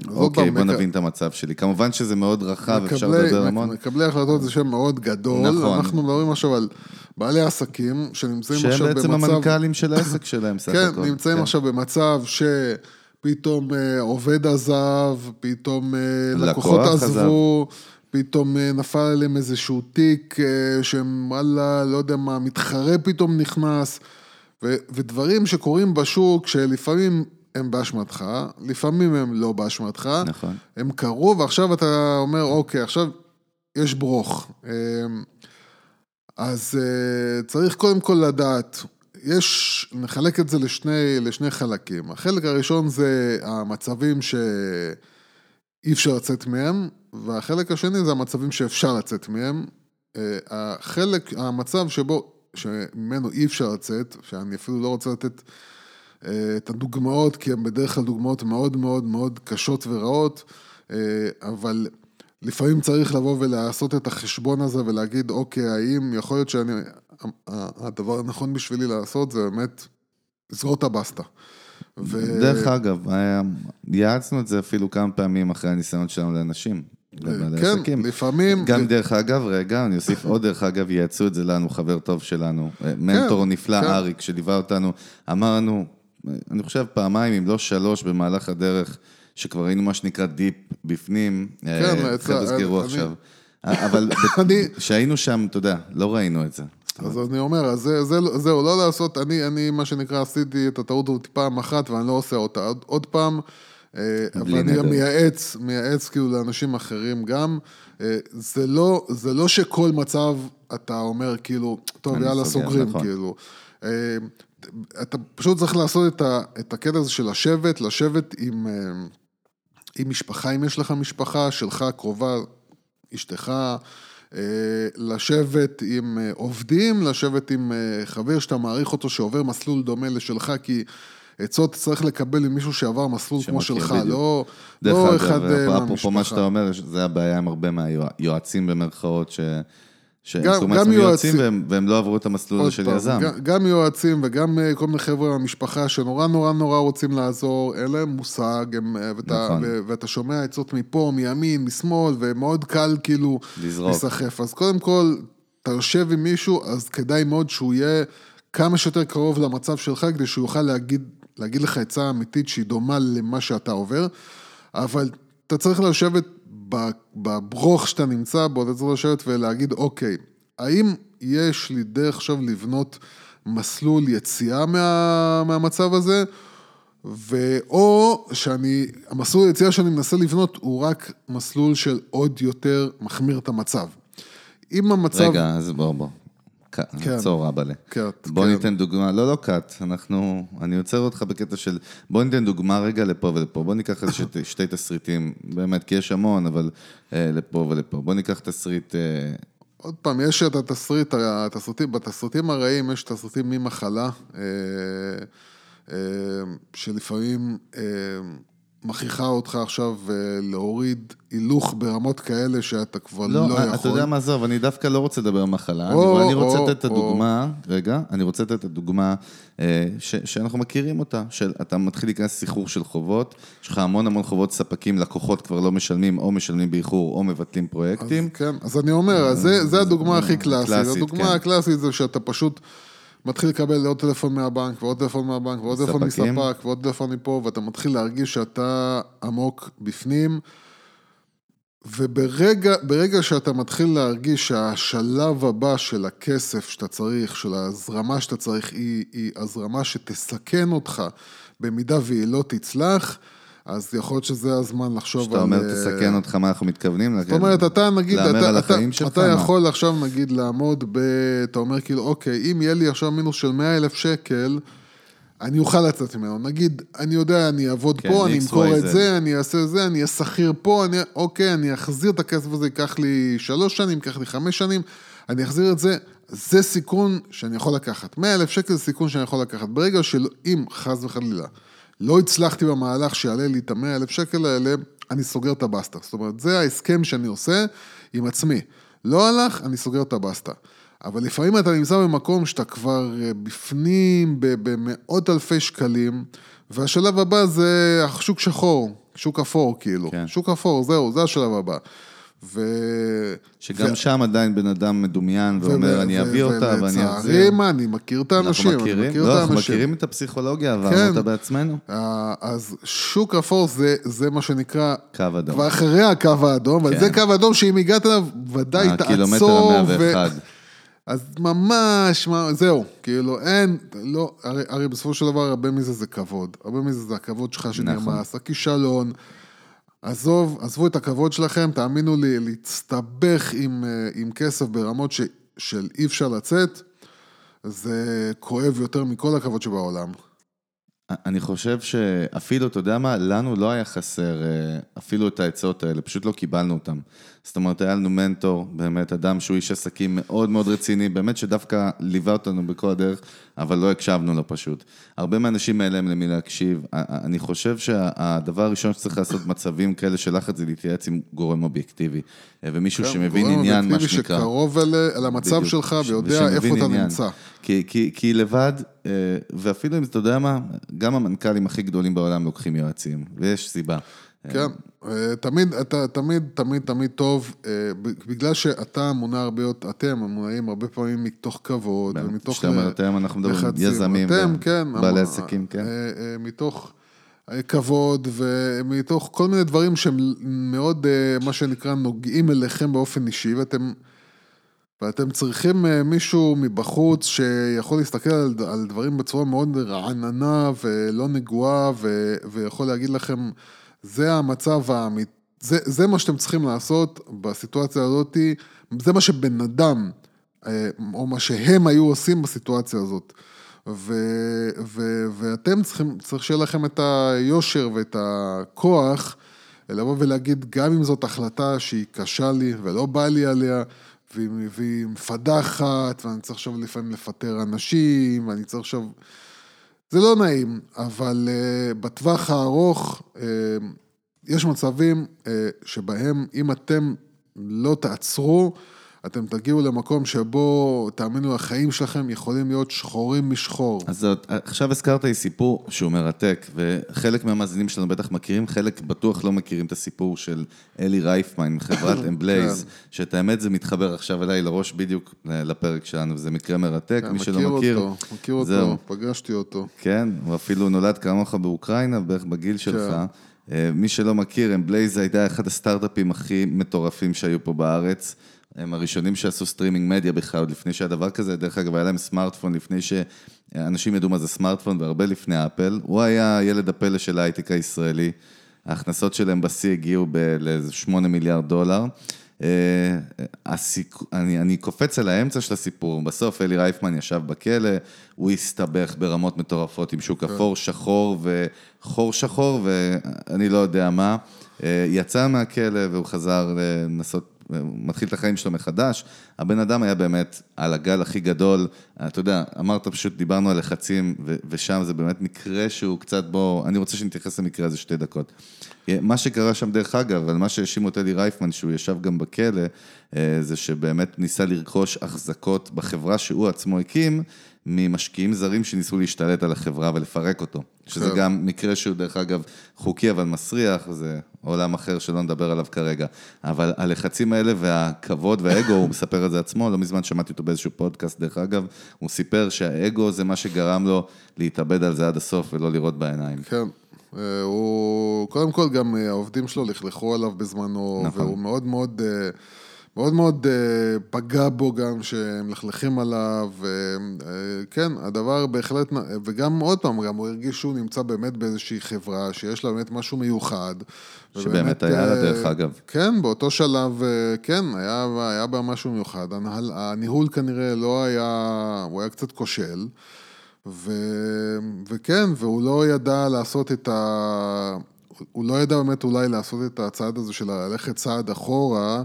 אוקיי, בוא נבין את המצב שלי. כמובן שזה מאוד רחב, אפשר לדבר המון. מקבלי החלטות זה שם מאוד גדול, נכון. אנחנו מדברים עכשיו על בעלי עסקים שנמצאים שהם עכשיו בעצם במצב... המנכ"לים של העסק שלהם, סך כן, הכל. נמצאים כן. עכשיו במצב שפתאום אה, עובד עזב, פתאום אה, לקוח לקוחות עזב. עזבו, פתאום אה, נפל עליהם איזשהו תיק שהם וואלה, לא יודע מה, מתחרה פתאום נכנס, ו- ודברים שקורים בשוק שלפעמים הם באשמתך, לפעמים הם לא באשמתך, נכון. הם קרו ועכשיו אתה אומר, אוקיי, עכשיו יש ברוך. אה, אז אה, צריך קודם כל לדעת, יש, נחלק את זה לשני, לשני חלקים. החלק הראשון זה המצבים שאי אפשר לצאת מהם, והחלק השני זה המצבים שאפשר לצאת מהם. אה, החלק, המצב שבו, שממנו אי אפשר לצאת, שאני אפילו לא רוצה לתת אה, את הדוגמאות, כי הן בדרך כלל דוגמאות מאוד מאוד מאוד קשות ורעות, אה, אבל לפעמים צריך לבוא ולעשות את החשבון הזה ולהגיד, אוקיי, האם יכול להיות שאני... הדבר הנכון בשבילי לעשות זה באמת לסגור את הבסטה. ו- דרך אגב, היה- יעצנו את זה אפילו כמה פעמים אחרי הניסיון שלנו לאנשים. לבעלי כן, עסקים. לפעמים... גם דרך אגב, רגע, אני אוסיף עוד דרך אגב, יעצו את זה לנו, חבר טוב שלנו, אה, מנטור נפלא, כן. אריק, שליווה אותנו, אמר לנו, אה, אני חושב פעמיים, אם לא שלוש, במהלך הדרך, שכבר היינו מה שנקרא דיפ בפנים, אה, כן, חבר'ה סגרו עכשיו. אה, אבל כשהיינו שם, אתה יודע, לא ראינו את זה. אז אני אומר, אז זה, זה, זהו, לא לעשות, אני, אני, מה שנקרא, עשיתי את הטעות הזאת פעם אחת ואני לא עושה אותה עוד, עוד פעם. אה, אבל אני גם נדר. מייעץ, מייעץ כאילו לאנשים אחרים גם. אה, זה לא, זה לא שכל מצב אתה אומר כאילו, טוב, יאללה, סוגר, סוגרים, נכון. כאילו. אה, אתה פשוט צריך לעשות את, ה, את הקטע הזה של לשבת, לשבת עם, עם משפחה, אם יש לך משפחה שלך קרובה, אשתך, לשבת עם עובדים, לשבת עם חבר שאתה מעריך אותו שעובר מסלול דומה לשלך, כי עצות צריך לקבל עם מישהו שעבר מסלול כמו שלך, בדיוק. לא, לא אחד אה, אפרופו מה שאתה מהמשפחה. אומר, זה הבעיה עם הרבה מהיועצים במרכאות, ש... שהם גם- גם יועצים- יועצים והם, והם לא עברו את המסלול הזה של יזם. גם- גם יועצים וגם אה, כל מיני חבר'ה מהמשפחה שנורא נורא נורא רוצים לעזור, אין להם מושג, הם, אה, ואתה, נכון. ו- ואתה שומע עצות מפה, מימין, משמאל, ומאוד קל כאילו לזרוק. להיסחף. אז קודם כל, יושב עם מישהו, אז כדאי מאוד שהוא יהיה כמה שיותר קרוב למצב שלך, כדי שהוא יוכל להגיד, להגיד לך עצה אמיתית שהיא דומה למה שאתה עובר, אבל אתה צריך לשבת בברוך שאתה נמצא בו, אתה צריך לשבת ולהגיד, אוקיי, האם יש לי דרך עכשיו לבנות מסלול יציאה מה, מהמצב הזה? ואו שאני, המסלול היציאה שאני מנסה לבנות הוא רק מסלול של עוד יותר מחמיר את המצב. אם המצב... רגע, אז בוא, בוא. כן. עצור, אבאלה. קאט, בוא כן. ניתן דוגמה, לא, לא קאט, אנחנו, אני עוצר אותך בקטע של, בוא ניתן דוגמה רגע לפה ולפה, בוא ניקח איזה שתי, תסריטים, באמת, כי יש המון, אבל אה, לפה ולפה. בוא ניקח תסריט, אה, עוד פעם, יש את התסריט, התסריטים, בתסריטים הרעים יש תסריטים ממחלה, אה, שלפעמים מכריחה אותך עכשיו אה, להוריד הילוך ברמות כאלה שאתה כבר לא, לא, יכול. אתה יודע מה, עזוב, אני דווקא לא רוצה לדבר על מחלה, או, אני, אני רוצה או, לתת את או. הדוגמה, רגע, אני רוצה לתת את הדוגמה אה, ש, שאנחנו מכירים אותה, של אתה מתחיל להיכנס לסחרור של חובות, יש לך המון המון חובות ספקים, לקוחות כבר לא משלמים, או משלמים באיחור, או מבטלים פרויקטים. אז, כן, אז אני אומר, אז זה, זה הדוגמה הכי קלאסית. קלאסית, הדוגמה כן. הקלאסית זה שאתה פשוט מתחיל לקבל עוד טלפון מהבנק, ועוד טלפון מהבנק, ועוד טלפון. מספק, ועוד טלפון מפה, ואתה מתחיל להרגיש שאתה עמוק בפנים. וברגע ברגע שאתה מתחיל להרגיש שהשלב הבא של הכסף שאתה צריך, של ההזרמה שאתה צריך, היא, היא הזרמה שתסכן אותך במידה והיא לא תצלח, אז יכול להיות שזה הזמן לחשוב כשאתה אומר אה, תסכן אותך, מה אנחנו מתכוונים? זאת אומרת, אתה נגיד, אתה, על אתה, אתה? יכול עכשיו נגיד לעמוד ב... אתה אומר כאילו, אוקיי, אם יהיה לי עכשיו מינוס של 100 אלף שקל, אני אוכל לצאת ממנו. נגיד, אני יודע, אני אעבוד כן, פה, אני אמכור את. זה, אני אעשה זה, אני אהיה שכיר פה, אני... אוקיי, אני אחזיר את הכסף הזה, ייקח לי שלוש שנים, ייקח לי חמש שנים, אני אחזיר את זה. זה סיכון שאני יכול לקחת. 100 אלף שקל זה סיכון שאני יכול לקחת. ברגע שאם, חס וחלילה, לא הצלחתי במהלך שיעלה לי את המאה אלף שקל האלה, אני סוגר את הבסטה. זאת אומרת, זה ההסכם שאני עושה עם עצמי. לא הלך, אני סוגר את הבסטה. אבל לפעמים אתה נמצא במקום שאתה כבר אה, בפנים במאות אלפי שקלים, והשלב הבא זה שוק שחור, שוק אפור כאילו. כן. שוק אפור, זהו, זה השלב הבא. ו... שגם ו- שם עדיין בן אדם מדומיין ואומר, ו- אני ו- אביא אותה ואני ולצערי, אחזיר. מה, אני מכיר את האנשים, אנחנו אני מכירים, מכיר את לא, אנחנו האנשים. מכירים את הפסיכולוגיה, כן. עברנו אותה בעצמנו. אז שוק אפור זה, זה מה שנקרא, קו אדום. כבר אחרי הקו האדום, אבל כן. זה קו אדום שאם הגעת אליו, ודאי הקילומטר תעצור. המאה ואחד. אז ממש, זהו, כאילו אין, לא, הרי, הרי בסופו של דבר הרבה מזה זה כבוד, הרבה מזה זה הכבוד שלך שנרמס, נכון. הכישלון. עזוב, עזבו את הכבוד שלכם, תאמינו לי, להצטבך עם, אה, עם כסף ברמות ש, של אי אפשר לצאת, זה כואב יותר מכל הכבוד שבעולם. אני חושב שאפילו, אתה יודע מה, לנו לא היה חסר אה, אפילו את העצות האלה, פשוט לא קיבלנו אותן. זאת אומרת, היה לנו מנטור, באמת אדם שהוא איש עסקים מאוד מאוד רציני, באמת שדווקא ליווה אותנו בכל הדרך, אבל לא הקשבנו לו פשוט. הרבה מהאנשים האלה הם למי להקשיב. אני חושב שהדבר הראשון שצריך לעשות מצבים כאלה של לחץ זה להתייעץ עם גורם אובייקטיבי, אה, ומישהו שמבין גורם עניין, מה אובייקטיבי שנקרא. שקרוב אל, המצב בדיוק. שלך ויודע איפה אתה. נמצא. כי, כי, כי לבד, אה, ואפילו אם אתה יודע מה, גם המנכ"לים הכי גדולים בעולם לוקחים יועצים, ויש סיבה. כן, אה, תמיד, אתה, תמיד, תמיד, תמיד טוב, אה, בגלל שאתה מונע הרבה יותר, אתם מונעים הרבה פעמים מתוך כבוד ומתוך... כשאתה אומר אתם, אנחנו מדברים. יזמים, אתם, כן. בעלי עסקים, כן. אה, מתוך כבוד ומתוך כל מיני דברים שהם מאוד, מה שנקרא, נוגעים אליכם באופן אישי, ואתם... ואתם צריכים מישהו מבחוץ שיכול להסתכל על, על דברים בצורה מאוד רעננה ולא נגועה, ו, ויכול להגיד לכם, זה המצב האמיתי, זה, זה מה שאתם צריכים לעשות בסיטואציה הזאת, זה מה שבן אדם, אה, או מה שהם היו עושים בסיטואציה הזאת. ו, ו, ואתם צריכים, צריך שיהיה לכם את היושר ואת הכוח לבוא ולהגיד, גם אם זאת החלטה שהיא קשה לי ולא בא לי עליה, והיא, והיא מפדחת, ואני צריך עכשיו לפעמים לפטר אנשים, ואני צריך עכשיו... זה לא נעים, אבל uh, בטווח הארוך uh, יש מצבים uh, שבהם אם אתם לא תעצרו, אתם תגיעו למקום שבו, תאמינו, החיים שלכם יכולים להיות שחורים משחור. אז זאת, עכשיו הזכרת לי סיפור שהוא מרתק, וחלק מהמאזינים שלנו בטח מכירים, חלק בטוח לא מכירים את הסיפור של אלי רייפמן מחברת אמבלייז, כן. שאת האמת זה מתחבר עכשיו אליי לראש בדיוק לפרק שלנו, וזה מקרה מרתק, כן, מי שלא מכיר. אותו, מכיר אותו. פגשתי אותו. כן, הוא אפילו נולד כמוך באוקראינה, בערך בגיל שלך. כן. אה, מי שלא מכיר, אמבלייז הייתה אחד הסטארט-אפים הכי מטורפים שהיו פה בארץ. הם הראשונים שעשו streaming media בכלל, עוד לפני שהיה דבר כזה, דרך אגב, היה להם סמארטפון לפני שאנשים ידעו מה זה סמארטפון, והרבה לפני אפל. הוא היה ילד הפלא של ההייטק הישראלי. ההכנסות שלהם בשיא הגיעו לאיזה 8 מיליארד דולר. אה, הסיק... אני, אני קופץ על האמצע של הסיפור, בסוף אלי רייפמן ישב בכלא, הוא הסתבך ברמות מטורפות עם שוק כן. אפור שחור וחור שחור ואני לא יודע מה. אה, יצא מהכלא והוא חזר לנסות מתחיל את החיים שלו מחדש. הבן אדם היה באמת על הגל הכי גדול. אתה יודע, אמרת פשוט, דיברנו על לחצים, ושם זה באמת מקרה שהוא קצת בו, אני רוצה שנתייחס למקרה הזה שתי דקות. מה שקרה שם, דרך אגב, על מה שהאשימו את אלי רייפמן, שהוא ישב גם בכלא, אה, זה שבאמת ניסה לרכוש החזקות בחברה שהוא עצמו הקים, ממשקיעים זרים שניסו להשתלט על החברה ולפרק אותו. שזה כן. גם מקרה שהוא דרך אגב חוקי אבל מסריח, זה עולם אחר שלא נדבר עליו כרגע. אבל הלחצים האלה והכבוד והאגו, הוא מספר את זה עצמו, לא מזמן שמעתי אותו באיזשהו פודקאסט דרך אגב, הוא סיפר שהאגו זה מה שגרם לו להתאבד על זה עד הסוף ולא לראות בעיניים. כן. אה, הוא, קודם כל גם אה, העובדים שלו לכלכו עליו בזמנו, נכון. והוא מאוד מאוד... אה, מאוד מאוד uh, פגע בו גם שמלכלכים עליו, וכן, uh, הדבר בהחלט, וגם עוד פעם, גם הוא הרגיש שהוא נמצא באמת באיזושהי חברה שיש לה באמת משהו מיוחד. שבאמת ובאמת, היה לה דרך אגב. כן, באותו שלב, כן, היה, היה בה משהו מיוחד. הניהול כנראה לא היה, הוא היה קצת כושל. ו... וכן, והוא לא ידע לעשות את ה... הוא לא ידע באמת אולי לעשות את הצעד הזה של ללכת צעד אחורה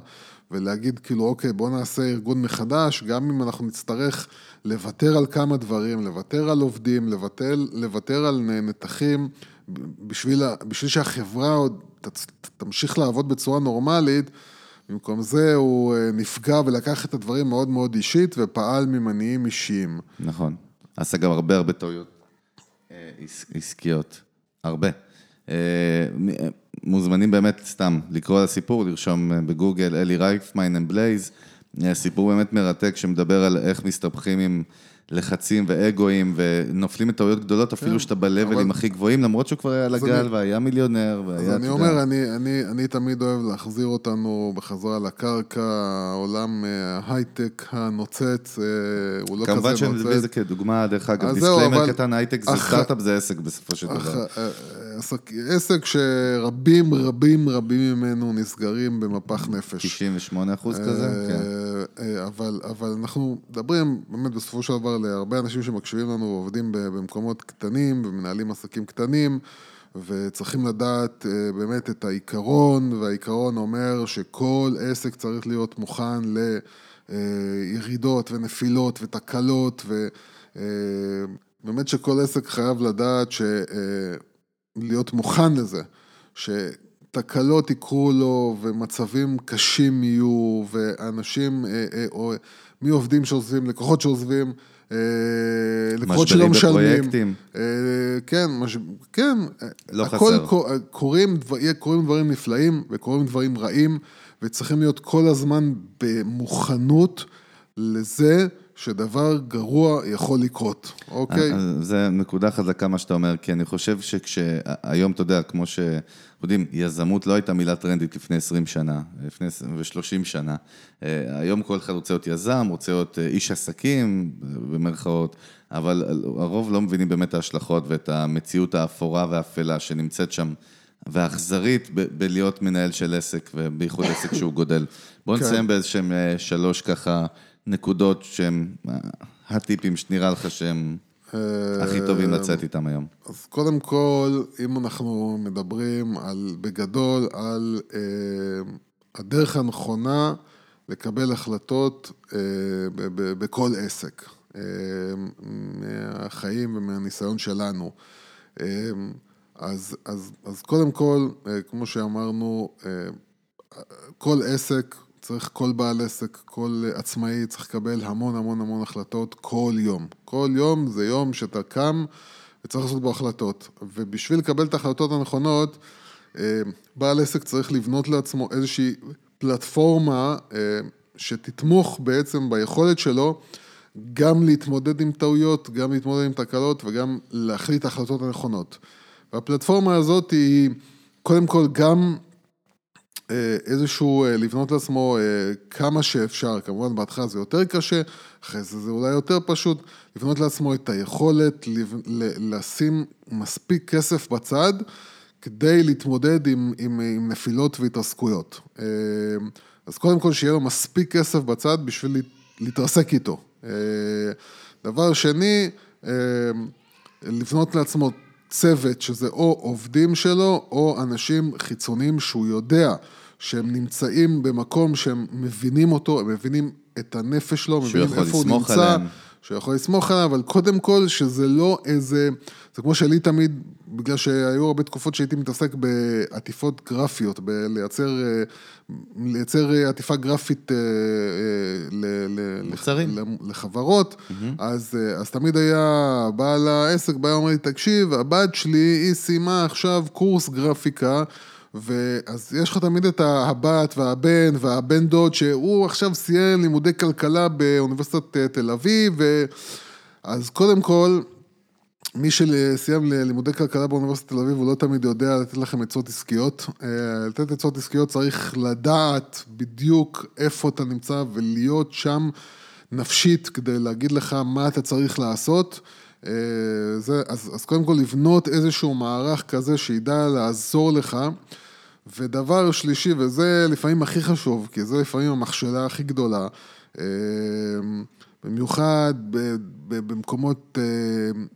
ולהגיד כאילו, אוקיי, בוא נעשה ארגון מחדש, גם אם אנחנו נצטרך לוותר על כמה דברים, לוותר על עובדים, לוותר, לוותר על נתחים, בשביל, בשביל שהחברה עוד תמשיך לעבוד בצורה נורמלית, במקום זה הוא אה, נפגע ולקח את הדברים מאוד מאוד אישית ופעל ממניעים אישיים. נכון. עשה גם הרבה הרבה טעויות אה, עסקיות. הרבה. אה, מוזמנים באמת סתם לקרוא על הסיפור, לרשום אה, בגוגל אלי רייפמן אמבלייז. סיפור באמת מרתק שמדבר על איך מסתבכים עם לחצים ואגואים, ונופלים מטעויות גדולות, אפילו כן, שאתה בלבלים הכי גבוהים, למרות שהוא כבר היה על הגל והיה מיליונר, והיה... אז אני אומר, אני תמיד אוהב להחזיר אותנו בחזרה לקרקע, העולם אה, ההייטק הנוצץ, אה, הוא לא כזה נוצץ. כמובן שאני מביא את זה כדוגמה, דרך אגב, disclaimer קטן, הייטק זה סטארט-אפ, זה עסק בסופו של דבר. אה, עסק שרבים רבים רבים ממנו נסגרים במפח נפש. 98 אחוז כזה, כן. אבל אנחנו מדברים באמת בסופו של דבר להרבה אנשים שמקשיבים לנו ועובדים במקומות קטנים ומנהלים עסקים קטנים וצריכים לדעת אה, באמת את העיקרון, והעיקרון אומר שכל עסק צריך להיות מוכן לירידות ונפילות ותקלות, ובאמת אה, שכל עסק חייב לדעת ש... אה, להיות מוכן לזה, שתקלות יקרו לו ומצבים קשים יהיו, ואנשים, או מי עובדים שעוזבים, לקוחות שעוזבים, אה, לקוחות שלא משלמים. משברים בפרויקטים. אה, כן, מש... כן. לא הכל חסר. קורים, קורים דברים נפלאים וקורים דברים רעים, וצריכים להיות כל הזמן במוכנות לזה שדבר גרוע יכול לקרות, אוקיי? אז זה נקודה חזקה מה שאתה אומר, כי אני חושב שכשהיום, אתה יודע, כמו שאנחנו יודעים, יזמות לא הייתה מילה טרנדית לפני 20 שנה, לפני 30 שנה. אה, היום כל אחד רוצה להיות יזם, רוצה להיות אה, איש עסקים, במרכאות, אבל הרוב לא מבינים באמת את ההשלכות ואת המציאות האפורה והאפלה שנמצאת שם. והאכזרית בלהיות מנהל של עסק, ובייחוד עסק שהוא גודל. בוא כן. נסיים באיזשהם אה, שלוש ככה נקודות שהם הטיפים שנראה לך שהם הכי טובים לצאת איתם היום. אז קודם כל, אם אנחנו מדברים על, בגדול, על אה, הדרך הנכונה לקבל החלטות אה, ב- ב- בכל עסק, אה, מהחיים ומהניסיון שלנו. אה, אז, אז, אז קודם כל, אה, כמו שאמרנו, אה, כל עסק צריך, כל בעל עסק, כל עצמאי צריך לקבל המון המון המון החלטות כל יום. כל יום זה יום שאתה קם וצריך לעשות בו החלטות. ובשביל לקבל את ההחלטות הנכונות, אה, בעל עסק צריך לבנות לעצמו איזושהי פלטפורמה שתתמוך בעצם ביכולת שלו גם להתמודד עם טעויות, גם להתמודד עם תקלות וגם להחליט החלטות הנכונות. והפלטפורמה הזאת היא קודם כל גם אה, איזשהו, אה, לבנות לעצמו אה, כמה שאפשר, כמובן בהתחלה זה יותר קשה, אחרי זה זה אולי יותר פשוט, לבנות לעצמו את היכולת לשים מספיק כסף בצד כדי להתמודד עם, עם, עם נפילות והתרסקויות. אז קודם כל שיהיה לו מספיק כסף בצד בשביל להתרסק איתו. דבר שני, לבנות לעצמו צוות שזה או עובדים שלו או אנשים חיצוניים שהוא יודע שהם נמצאים במקום שהם מבינים אותו, הם מבינים את הנפש שלו, מבינים איפה הוא נמצא. עליהם. שהוא יכול לסמוך עליו, אבל קודם כל שזה לא איזה, זה כמו שלי תמיד, בגלל שהיו הרבה תקופות שהייתי מתעסק בעטיפות גרפיות, בלייצר לייצר עטיפה גרפית מוצרים. לחברות, mm-hmm. אז, אז תמיד היה בעל העסק, בא ואומר לי, תקשיב, הבת שלי, היא סיימה עכשיו קורס גרפיקה, ואז יש לך תמיד את הבת והבן והבן דוד, שהוא עכשיו סיים לימודי כלכלה באוניברסיטת אה, תל אביב, ו... אז קודם כל, מי שסיים לימודי כלכלה באוניברסיטת תל אביב, הוא לא תמיד יודע לתת לכם עצות עסקיות. אה, לתת עצות עסקיות צריך לדעת בדיוק איפה אתה נמצא ולהיות שם נפשית כדי להגיד לך מה אתה צריך לעשות. אה, זה, אז, אז קודם כל לבנות איזשהו מערך כזה שידע לעזור לך. ודבר שלישי, וזה לפעמים הכי חשוב, כי זה לפעמים המכשלה הכי גדולה, אה, במיוחד במקומות,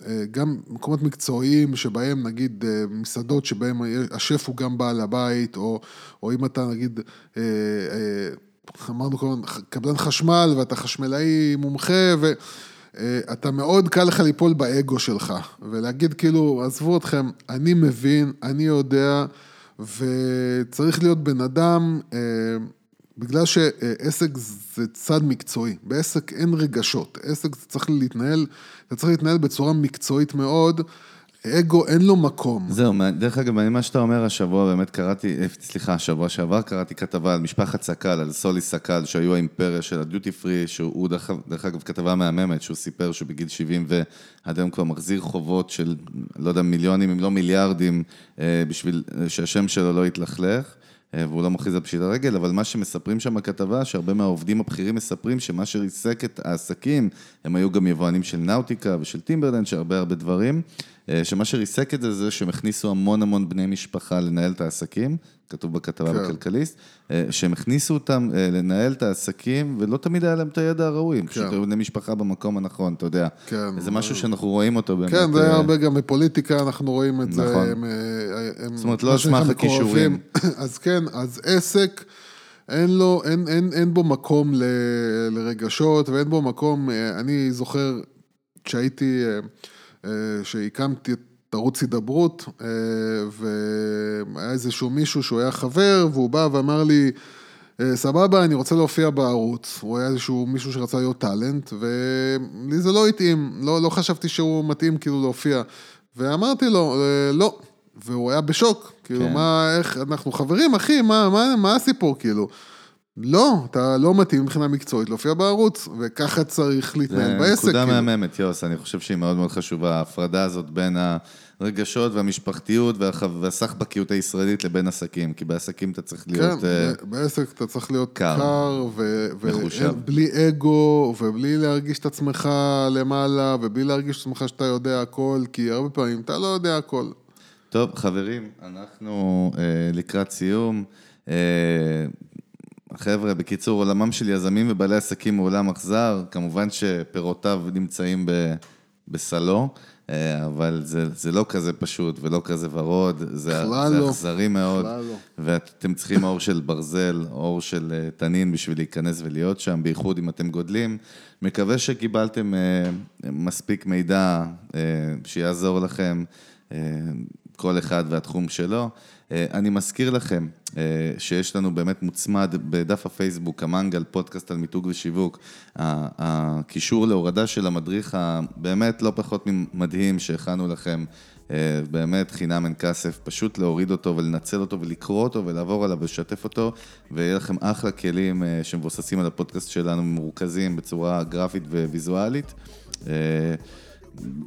אה, גם במקומות מקצועיים שבהם נגיד מסעדות שבהם השף הוא גם בעל הבית, או, או אם אתה נגיד, אמרנו הזמן, קבלן חשמל ואתה חשמלאי מומחה, ו... אתה מאוד קל לך ליפול באגו שלך, ולהגיד כאילו, עזבו אתכם, אני מבין, אני יודע, וצריך להיות בן אדם, אה, בגלל שעסק זה צד מקצועי, בעסק אין רגשות, עסק צריך להתנהל, אתה צריך להתנהל בצורה מקצועית מאוד. אגו אין לו מקום. זהו, דרך אגב, מה שאתה אומר השבוע, באמת קראתי, אה, סליחה, השבוע שעבר קראתי כתבה על משפחת סקל, על סולי סקל, שהיו האימפריה של הדיוטי פרי, שהוא דרך, דרך אגב כתבה מהממת, שהוא סיפר שבגיל 70 ועד היום כבר מחזיר חובות של, לא יודע, מיליונים, אם לא מיליארדים, אה, בשביל שהשם שלו לא יתלכלך. אה, והוא לא מכריז על פשיט הרגל, אבל מה שמספרים שם בכתבה, שהרבה מהעובדים הבכירים מספרים שמה שריסק את העסקים, הם היו גם יבואנים של נאוטיקה ושל טימברלנד, שהרבה הרבה דברים, אה, שמה שריסק את זה זה שהם הכניסו המון המון בני משפחה לנהל את העסקים, כתוב בכתבה כן. בכלכליסט, אה, שהם הכניסו אותם לנהל את העסקים, ולא תמיד היה להם את הידע הראוי, כן. פשוט היו בני משפחה במקום הנכון, אתה יודע. כן. זה משהו שאנחנו רואים אותו באמת. כן, זה היה הרבה גם בפוליטיקה, אנחנו רואים את נכון. זה. הם, הם, זאת אומרת, לא על סמך הכישורים. אז כן, אז עסק... אין לו, אין, אין, אין בו מקום ל, לרגשות ואין בו מקום, אני זוכר שהייתי, שהקמתי את ערוץ הידברות, והיה איזשהו מישהו שהוא היה חבר, והוא בא ואמר לי, סבבה, אני רוצה להופיע בערוץ. הוא היה איזשהו מישהו שרצה להיות טאלנט, ולי זה לא התאים, לא, לא חשבתי שהוא מתאים כאילו להופיע. ואמרתי לו, לא, והוא היה בשוק, כאילו, כן. מה, איך, אנחנו חברים, אחי, מה, מה, מה הסיפור, כאילו? לא, אתה לא מתאים מבחינה מקצועית להופיע בערוץ, וככה צריך להתנהל בעסק. זה נקודה כאילו. מהממת, יוס, אני חושב שהיא מאוד מאוד חשובה, ההפרדה הזאת בין הרגשות והמשפחתיות והסחבקיות הישראלית לבין עסקים, כי בעסקים אתה צריך כן, להיות... אה, ב- בעסק אתה צריך להיות קר. ובלי אגו, ובלי להרגיש את עצמך למעלה, ובלי להרגיש את עצמך שאתה יודע הכל, כי הרבה פעמים אתה לא יודע הכל. טוב, חברים, אנחנו אה, לקראת סיום. חבר'ה, בקיצור, עולמם של יזמים ובעלי עסקים הוא עולם אכזר, כמובן שפירותיו נמצאים ב, בסלו, אה, אבל זה, זה לא כזה פשוט ולא כזה ורוד, זה, זה לא. אכזרי מאוד, בכלל לא. ואתם צריכים אור של ברזל, אור של אה, תנין בשביל להיכנס ולהיות שם, בייחוד אם אתם גודלים. מקווה שקיבלתם אה, מספיק מידע שיעזור לכם. כל אחד והתחום שלו. אה, אני מזכיר לכם אה, שיש לנו באמת מוצמד בדף הפייסבוק, המנגל, פודקאסט על מיתוג ושיווק, הקישור להורדה של המדריך הבאמת לא פחות ממדהים שהכנו לכם, אה, באמת חינם אין כסף, פשוט להוריד אותו ולנצל אותו ולקרוא אותו ולעבור עליו ולשתף אותו, ויהיה לכם אחלה כלים שמבוססים על הפודקאסט שלנו, מרוכזים בצורה גרפית וויזואלית.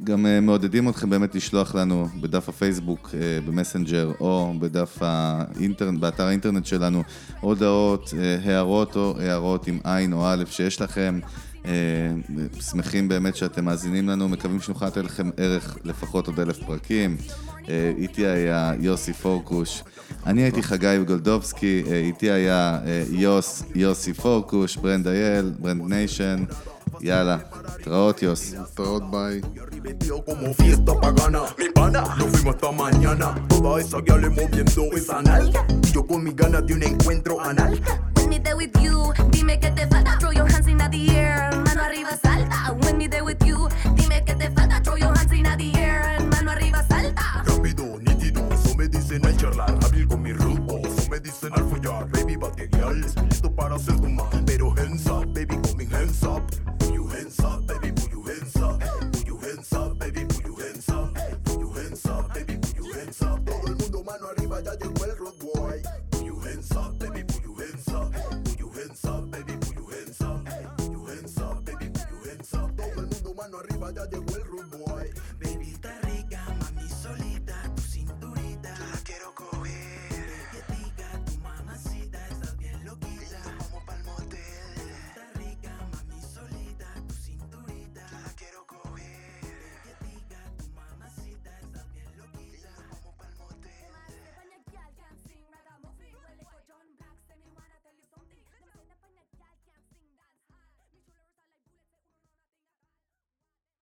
גם אה, מעודדים אתכם באמת לשלוח לנו בדף הפייסבוק, אה, במסנג'ר, או בדף האינטרנט, באתר האינטרנט שלנו, הודעות, אה, הערות או הערות עם עין או א' שיש לכם. שמחים באמת שאתם מאזינים לנו, מקווים שנוכל לתת לכם ערך לפחות עוד אלף פרקים. איתי היה יוסי פורקוש, אני הייתי חגי גולדובסקי, איתי היה יוס, יוסי פורקוש, Brand IL, Brand Nation, יאללה, התראות יוס. להתראות ביי. Vestido como fiesta pagana. Mi pana, nos fuimos hasta mañana. Toda esa guiale moviendo esa nalga. Y yo con mis ganas de un encuentro anal. When me there with you, dime que te falta. Throw your hands in the air,